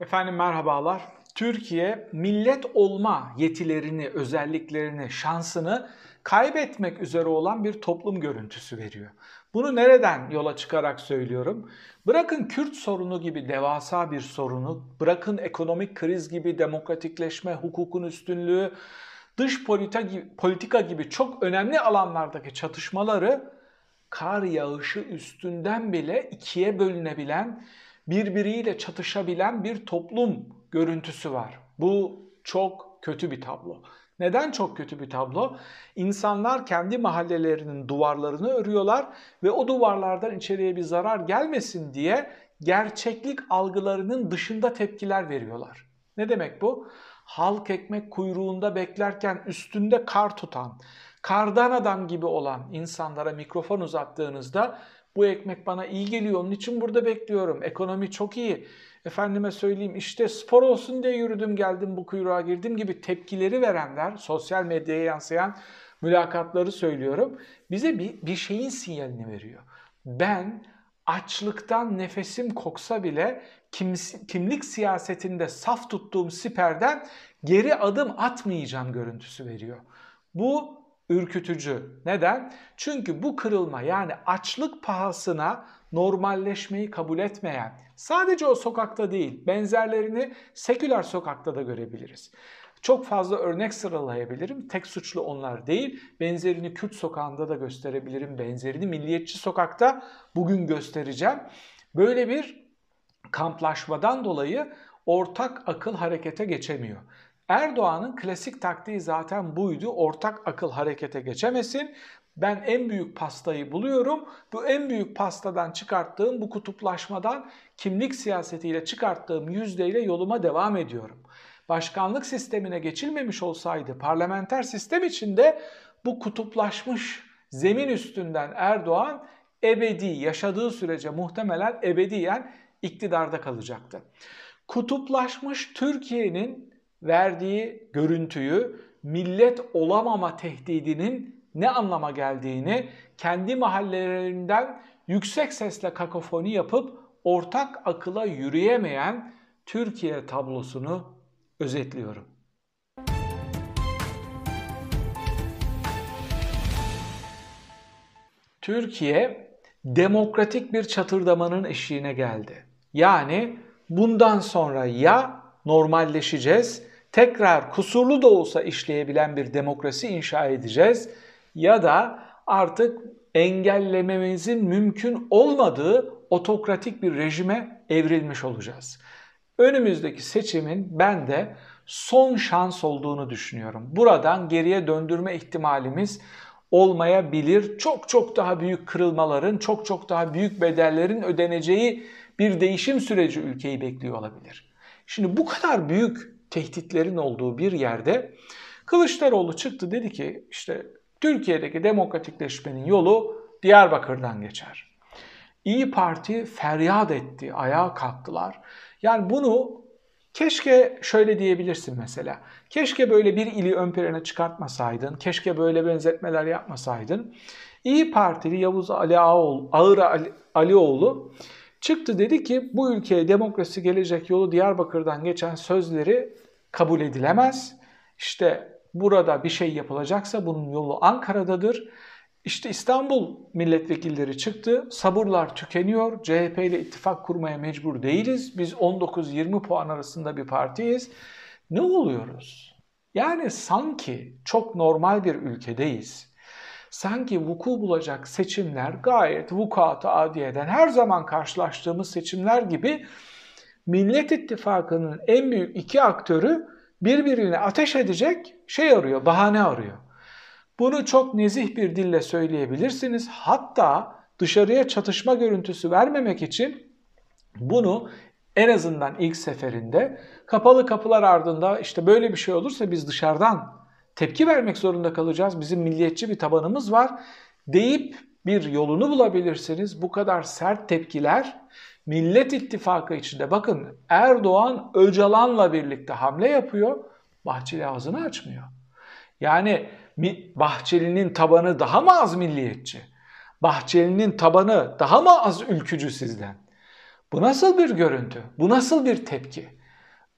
Efendim merhabalar. Türkiye millet olma yetilerini, özelliklerini, şansını kaybetmek üzere olan bir toplum görüntüsü veriyor. Bunu nereden yola çıkarak söylüyorum? Bırakın Kürt sorunu gibi devasa bir sorunu, bırakın ekonomik kriz gibi demokratikleşme, hukukun üstünlüğü, dış politika gibi, çok önemli alanlardaki çatışmaları kar yağışı üstünden bile ikiye bölünebilen birbiriyle çatışabilen bir toplum görüntüsü var. Bu çok kötü bir tablo. Neden çok kötü bir tablo? İnsanlar kendi mahallelerinin duvarlarını örüyorlar ve o duvarlardan içeriye bir zarar gelmesin diye gerçeklik algılarının dışında tepkiler veriyorlar. Ne demek bu? Halk ekmek kuyruğunda beklerken üstünde kar tutan, kardan adam gibi olan insanlara mikrofon uzattığınızda bu ekmek bana iyi geliyor onun için burada bekliyorum. Ekonomi çok iyi. Efendime söyleyeyim işte spor olsun diye yürüdüm geldim bu kuyruğa girdim gibi tepkileri verenler sosyal medyaya yansıyan mülakatları söylüyorum. Bize bir, bir şeyin sinyalini veriyor. Ben açlıktan nefesim koksa bile kim, kimlik siyasetinde saf tuttuğum siperden geri adım atmayacağım görüntüsü veriyor. Bu ürkütücü. Neden? Çünkü bu kırılma yani açlık pahasına normalleşmeyi kabul etmeyen, sadece o sokakta değil, benzerlerini seküler sokakta da görebiliriz. Çok fazla örnek sıralayabilirim. Tek suçlu onlar değil. Benzerini Kürt sokağında da gösterebilirim. Benzerini Milliyetçi sokakta bugün göstereceğim. Böyle bir kamplaşmadan dolayı ortak akıl harekete geçemiyor. Erdoğan'ın klasik taktiği zaten buydu. Ortak akıl harekete geçemesin. Ben en büyük pastayı buluyorum. Bu en büyük pastadan çıkarttığım bu kutuplaşmadan kimlik siyasetiyle çıkarttığım yüzdeyle yoluma devam ediyorum. Başkanlık sistemine geçilmemiş olsaydı parlamenter sistem içinde bu kutuplaşmış zemin üstünden Erdoğan ebedi yaşadığı sürece muhtemelen ebediyen iktidarda kalacaktı. Kutuplaşmış Türkiye'nin verdiği görüntüyü millet olamama tehdidinin ne anlama geldiğini kendi mahallelerinden yüksek sesle kakofoni yapıp ortak akıla yürüyemeyen Türkiye tablosunu özetliyorum. Türkiye demokratik bir çatırdamanın eşiğine geldi. Yani bundan sonra ya normalleşeceğiz. Tekrar kusurlu da olsa işleyebilen bir demokrasi inşa edeceğiz ya da artık engellememizin mümkün olmadığı otokratik bir rejime evrilmiş olacağız. Önümüzdeki seçimin ben de son şans olduğunu düşünüyorum. Buradan geriye döndürme ihtimalimiz olmayabilir. Çok çok daha büyük kırılmaların, çok çok daha büyük bedellerin ödeneceği bir değişim süreci ülkeyi bekliyor olabilir. Şimdi bu kadar büyük tehditlerin olduğu bir yerde Kılıçdaroğlu çıktı dedi ki işte Türkiye'deki demokratikleşmenin yolu Diyarbakır'dan geçer. İyi Parti feryat etti, ayağa kalktılar. Yani bunu keşke şöyle diyebilirsin mesela. Keşke böyle bir ili ön plana çıkartmasaydın, keşke böyle benzetmeler yapmasaydın. İyi Partili Yavuz Ali Ağoğlu, Ağır Ali, Alioğlu Çıktı dedi ki bu ülkeye demokrasi gelecek yolu Diyarbakır'dan geçen sözleri kabul edilemez. İşte burada bir şey yapılacaksa bunun yolu Ankara'dadır. İşte İstanbul milletvekilleri çıktı. Sabırlar tükeniyor. CHP ile ittifak kurmaya mecbur değiliz. Biz 19-20 puan arasında bir partiyiz. Ne oluyoruz? Yani sanki çok normal bir ülkedeyiz sanki vuku bulacak seçimler gayet vukuatı adiyeden her zaman karşılaştığımız seçimler gibi Millet İttifakı'nın en büyük iki aktörü birbirine ateş edecek şey arıyor, bahane arıyor. Bunu çok nezih bir dille söyleyebilirsiniz. Hatta dışarıya çatışma görüntüsü vermemek için bunu en azından ilk seferinde kapalı kapılar ardında işte böyle bir şey olursa biz dışarıdan tepki vermek zorunda kalacağız. Bizim milliyetçi bir tabanımız var deyip bir yolunu bulabilirsiniz. Bu kadar sert tepkiler Millet İttifakı içinde bakın Erdoğan Öcalan'la birlikte hamle yapıyor. Bahçeli ağzını açmıyor. Yani Bahçeli'nin tabanı daha mı az milliyetçi? Bahçeli'nin tabanı daha mı az ülkücü sizden? Bu nasıl bir görüntü? Bu nasıl bir tepki?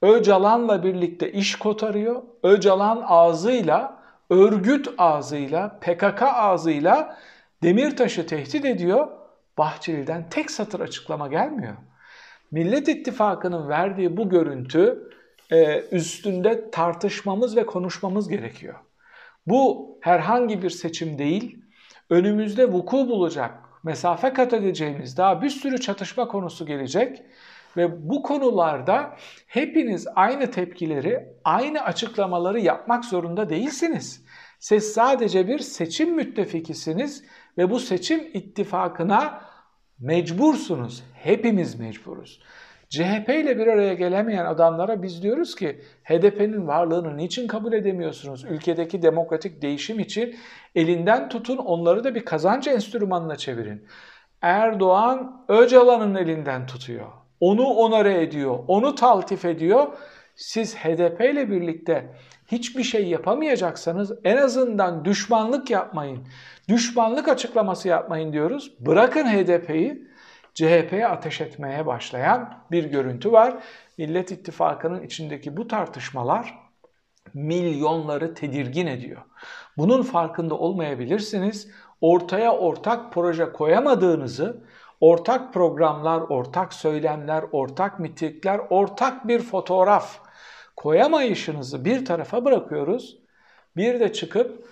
Öcalan'la birlikte iş kotarıyor. Öcalan ağzıyla, örgüt ağzıyla, PKK ağzıyla Demirtaş'ı tehdit ediyor. Bahçeli'den tek satır açıklama gelmiyor. Millet İttifakı'nın verdiği bu görüntü e, üstünde tartışmamız ve konuşmamız gerekiyor. Bu herhangi bir seçim değil, önümüzde vuku bulacak, mesafe kat edeceğimiz daha bir sürü çatışma konusu gelecek ve bu konularda hepiniz aynı tepkileri, aynı açıklamaları yapmak zorunda değilsiniz. Siz sadece bir seçim müttefikisiniz ve bu seçim ittifakına mecbursunuz. Hepimiz mecburuz. CHP ile bir araya gelemeyen adamlara biz diyoruz ki HDP'nin varlığını niçin kabul edemiyorsunuz? Ülkedeki demokratik değişim için elinden tutun onları da bir kazanç enstrümanına çevirin. Erdoğan Öcalan'ın elinden tutuyor. Onu onore ediyor, onu taltif ediyor. Siz HDP ile birlikte hiçbir şey yapamayacaksanız en azından düşmanlık yapmayın. Düşmanlık açıklaması yapmayın diyoruz. Bırakın HDP'yi CHP'ye ateş etmeye başlayan bir görüntü var. Millet İttifakı'nın içindeki bu tartışmalar milyonları tedirgin ediyor. Bunun farkında olmayabilirsiniz. Ortaya ortak proje koyamadığınızı, ortak programlar, ortak söylemler, ortak mitikler, ortak bir fotoğraf koyamayışınızı bir tarafa bırakıyoruz. Bir de çıkıp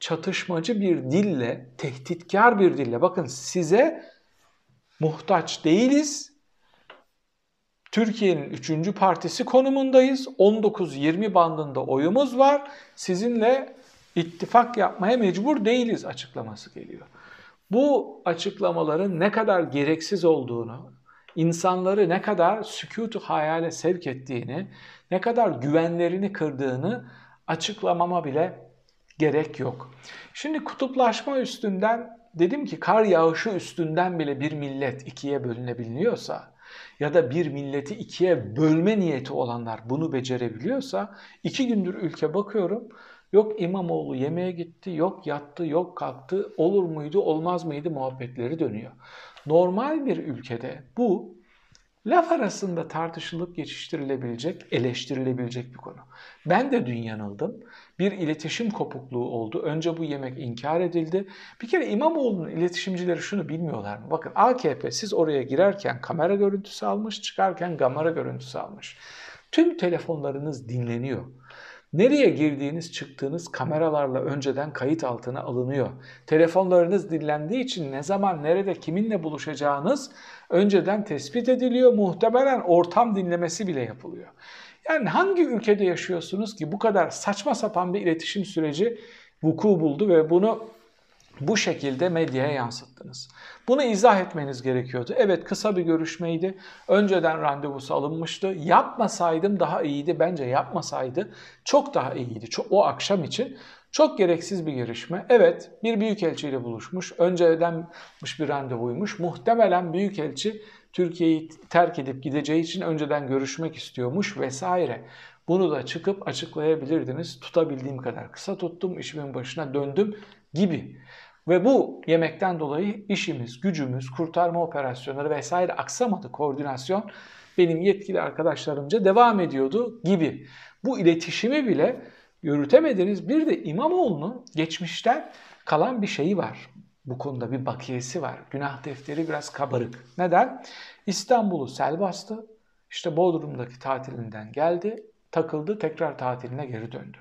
çatışmacı bir dille, tehditkar bir dille bakın size muhtaç değiliz. Türkiye'nin 3. partisi konumundayız. 19-20 bandında oyumuz var. Sizinle ittifak yapmaya mecbur değiliz açıklaması geliyor. Bu açıklamaların ne kadar gereksiz olduğunu, insanları ne kadar sükutu hayale sevk ettiğini, ne kadar güvenlerini kırdığını açıklamama bile gerek yok. Şimdi kutuplaşma üstünden dedim ki kar yağışı üstünden bile bir millet ikiye bölünebiliyorsa ya da bir milleti ikiye bölme niyeti olanlar bunu becerebiliyorsa iki gündür ülke bakıyorum yok İmamoğlu yemeğe gitti, yok yattı, yok kalktı, olur muydu, olmaz mıydı muhabbetleri dönüyor. Normal bir ülkede bu laf arasında tartışılıp geçiştirilebilecek, eleştirilebilecek bir konu. Ben de dün yanıldım. Bir iletişim kopukluğu oldu. Önce bu yemek inkar edildi. Bir kere İmamoğlu'nun iletişimcileri şunu bilmiyorlar mı? Bakın AKP siz oraya girerken kamera görüntüsü almış, çıkarken kamera görüntüsü almış. Tüm telefonlarınız dinleniyor. Nereye girdiğiniz çıktığınız kameralarla önceden kayıt altına alınıyor. Telefonlarınız dinlendiği için ne zaman nerede kiminle buluşacağınız önceden tespit ediliyor. Muhtemelen ortam dinlemesi bile yapılıyor. Yani hangi ülkede yaşıyorsunuz ki bu kadar saçma sapan bir iletişim süreci vuku buldu ve bunu bu şekilde medyaya yansıttınız. Bunu izah etmeniz gerekiyordu. Evet kısa bir görüşmeydi. Önceden randevusu alınmıştı. Yapmasaydım daha iyiydi. Bence yapmasaydı çok daha iyiydi. o akşam için çok gereksiz bir görüşme. Evet bir büyükelçiyle buluşmuş. Öncedenmiş bir randevuymuş. Muhtemelen büyükelçi Türkiye'yi terk edip gideceği için önceden görüşmek istiyormuş vesaire. Bunu da çıkıp açıklayabilirdiniz. Tutabildiğim kadar kısa tuttum, işimin başına döndüm gibi. Ve bu yemekten dolayı işimiz, gücümüz, kurtarma operasyonları vesaire aksamadı. Koordinasyon benim yetkili arkadaşlarımca devam ediyordu gibi. Bu iletişimi bile yürütemediniz. Bir de İmamoğlu'nun geçmişten kalan bir şeyi var. Bu konuda bir bakiyesi var. Günah defteri biraz kabarık. Neden? İstanbul'u sel bastı. İşte Bodrum'daki tatilinden geldi, takıldı, tekrar tatiline geri döndü.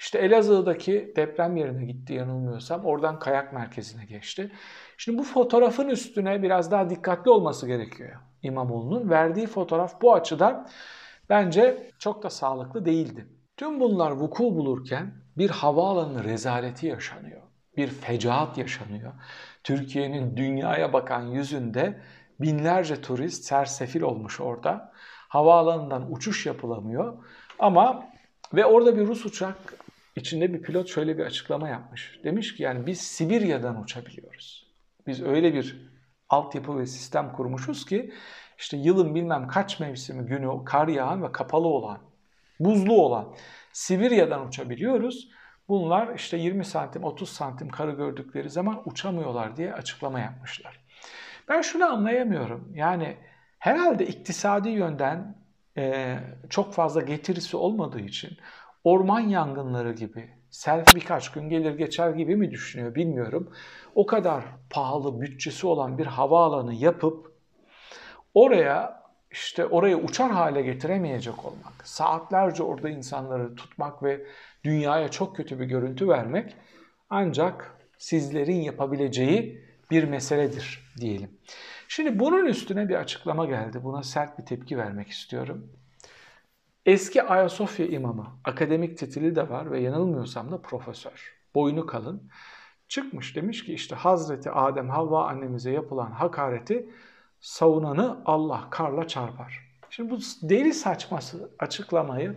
İşte Elazığ'daki deprem yerine gitti yanılmıyorsam. Oradan kayak merkezine geçti. Şimdi bu fotoğrafın üstüne biraz daha dikkatli olması gerekiyor İmamoğlu'nun. Verdiği fotoğraf bu açıdan bence çok da sağlıklı değildi. Tüm bunlar vuku bulurken bir havaalanı rezaleti yaşanıyor. Bir fecaat yaşanıyor. Türkiye'nin dünyaya bakan yüzünde binlerce turist sersefil olmuş orada. Havaalanından uçuş yapılamıyor. Ama ve orada bir Rus uçak içinde bir pilot şöyle bir açıklama yapmış. Demiş ki yani biz Sibirya'dan uçabiliyoruz. Biz öyle bir altyapı ve sistem kurmuşuz ki işte yılın bilmem kaç mevsimi günü kar yağan ve kapalı olan, buzlu olan Sibirya'dan uçabiliyoruz. Bunlar işte 20 santim 30 santim karı gördükleri zaman uçamıyorlar diye açıklama yapmışlar. Ben şunu anlayamıyorum. Yani herhalde iktisadi yönden e, çok fazla getirisi olmadığı için orman yangınları gibi self birkaç gün gelir geçer gibi mi düşünüyor bilmiyorum. O kadar pahalı bütçesi olan bir havaalanı yapıp oraya işte oraya uçar hale getiremeyecek olmak, saatlerce orada insanları tutmak ve dünyaya çok kötü bir görüntü vermek ancak sizlerin yapabileceği bir meseledir diyelim. Şimdi bunun üstüne bir açıklama geldi. Buna sert bir tepki vermek istiyorum. Eski Ayasofya imamı, akademik titili de var ve yanılmıyorsam da profesör. Boynu kalın. Çıkmış demiş ki işte Hazreti Adem Havva annemize yapılan hakareti savunanı Allah karla çarpar. Şimdi bu deli saçması açıklamayı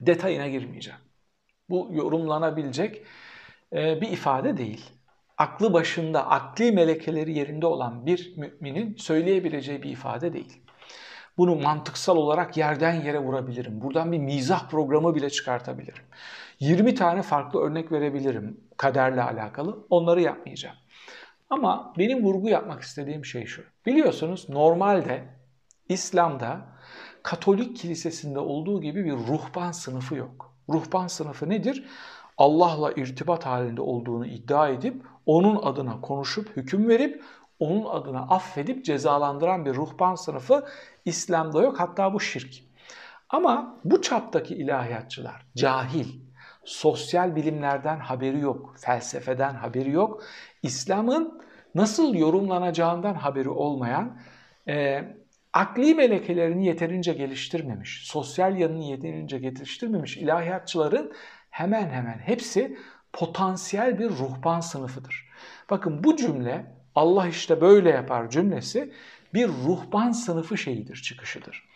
detayına girmeyeceğim. Bu yorumlanabilecek e, bir ifade değil. Aklı başında, akli melekeleri yerinde olan bir müminin söyleyebileceği bir ifade değil. Bunu mantıksal olarak yerden yere vurabilirim. Buradan bir mizah programı bile çıkartabilirim. 20 tane farklı örnek verebilirim kaderle alakalı. Onları yapmayacağım. Ama benim vurgu yapmak istediğim şey şu. Biliyorsunuz normalde İslam'da Katolik kilisesinde olduğu gibi bir ruhban sınıfı yok. Ruhban sınıfı nedir? Allah'la irtibat halinde olduğunu iddia edip onun adına konuşup hüküm verip onun adına affedip cezalandıran bir ruhban sınıfı İslam'da yok. Hatta bu şirk. Ama bu çaptaki ilahiyatçılar cahil, sosyal bilimlerden haberi yok, felsefeden haberi yok. İslam'ın nasıl yorumlanacağından haberi olmayan, e, akli melekelerini yeterince geliştirmemiş, sosyal yanını yeterince geliştirmemiş ilahiyatçıların hemen hemen hepsi potansiyel bir ruhban sınıfıdır. Bakın bu cümle Allah işte böyle yapar cümlesi bir ruhban sınıfı şeyidir, çıkışıdır.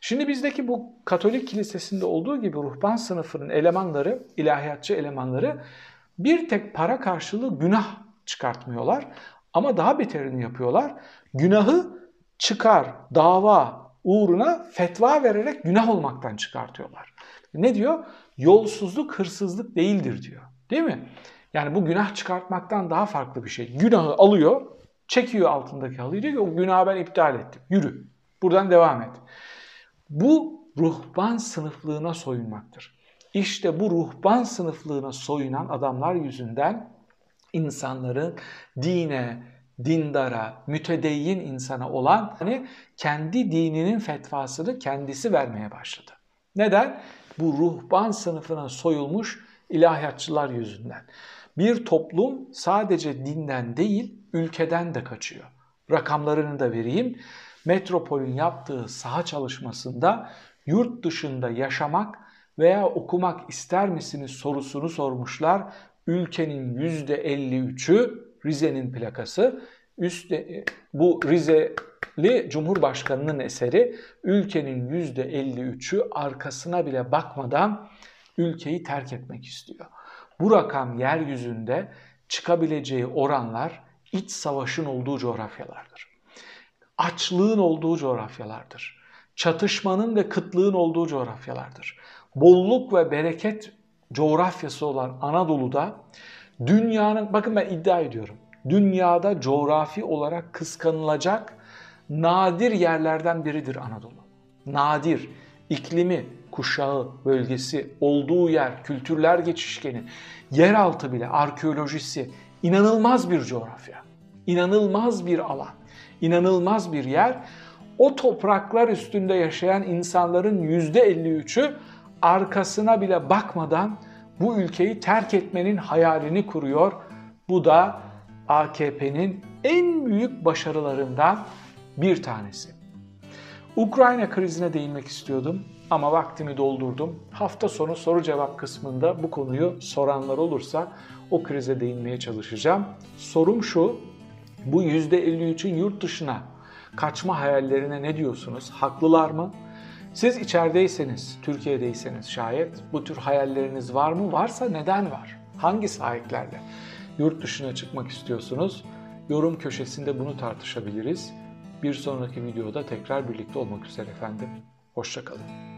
Şimdi bizdeki bu Katolik kilisesinde olduğu gibi ruhban sınıfının elemanları, ilahiyatçı elemanları bir tek para karşılığı günah çıkartmıyorlar. Ama daha beterini yapıyorlar. Günahı çıkar, dava uğruna fetva vererek günah olmaktan çıkartıyorlar. Ne diyor? Yolsuzluk hırsızlık değildir diyor. Değil mi? Yani bu günah çıkartmaktan daha farklı bir şey. Günahı alıyor, çekiyor altındaki halıyı diyor ki o günahı ben iptal ettim. Yürü. Buradan devam et. Bu ruhban sınıflığına soyunmaktır. İşte bu ruhban sınıflığına soyunan adamlar yüzünden insanların dine, dindara, mütedeyyin insana olan hani kendi dininin fetvasını kendisi vermeye başladı. Neden? Bu ruhban sınıfına soyulmuş ilahiyatçılar yüzünden. Bir toplum sadece dinden değil, ülkeden de kaçıyor. Rakamlarını da vereyim. Metropolün yaptığı saha çalışmasında yurt dışında yaşamak veya okumak ister misiniz sorusunu sormuşlar. Ülkenin %53'ü Rize'nin plakası. Üste, bu Rizeli Cumhurbaşkanı'nın eseri ülkenin %53'ü arkasına bile bakmadan ülkeyi terk etmek istiyor. Bu rakam yeryüzünde çıkabileceği oranlar iç savaşın olduğu coğrafyalardır. Açlığın olduğu coğrafyalardır. Çatışmanın ve kıtlığın olduğu coğrafyalardır. Bolluk ve bereket coğrafyası olan Anadolu'da dünyanın, bakın ben iddia ediyorum, dünyada coğrafi olarak kıskanılacak nadir yerlerden biridir Anadolu. Nadir, iklimi, kuşağı, bölgesi, olduğu yer, kültürler geçişkeni, yeraltı bile, arkeolojisi inanılmaz bir coğrafya. İnanılmaz bir alan, inanılmaz bir yer. O topraklar üstünde yaşayan insanların %53'ü arkasına bile bakmadan bu ülkeyi terk etmenin hayalini kuruyor. Bu da AKP'nin en büyük başarılarından bir tanesi. Ukrayna krizine değinmek istiyordum ama vaktimi doldurdum. Hafta sonu soru cevap kısmında bu konuyu soranlar olursa o krize değinmeye çalışacağım. Sorum şu, bu %53'ün yurt dışına kaçma hayallerine ne diyorsunuz? Haklılar mı? Siz içerideyseniz, Türkiye'deyseniz şayet bu tür hayalleriniz var mı? Varsa neden var? Hangi sahiplerle? Yurt dışına çıkmak istiyorsunuz? Yorum köşesinde bunu tartışabiliriz. Bir sonraki videoda tekrar birlikte olmak üzere efendim. Hoşçakalın.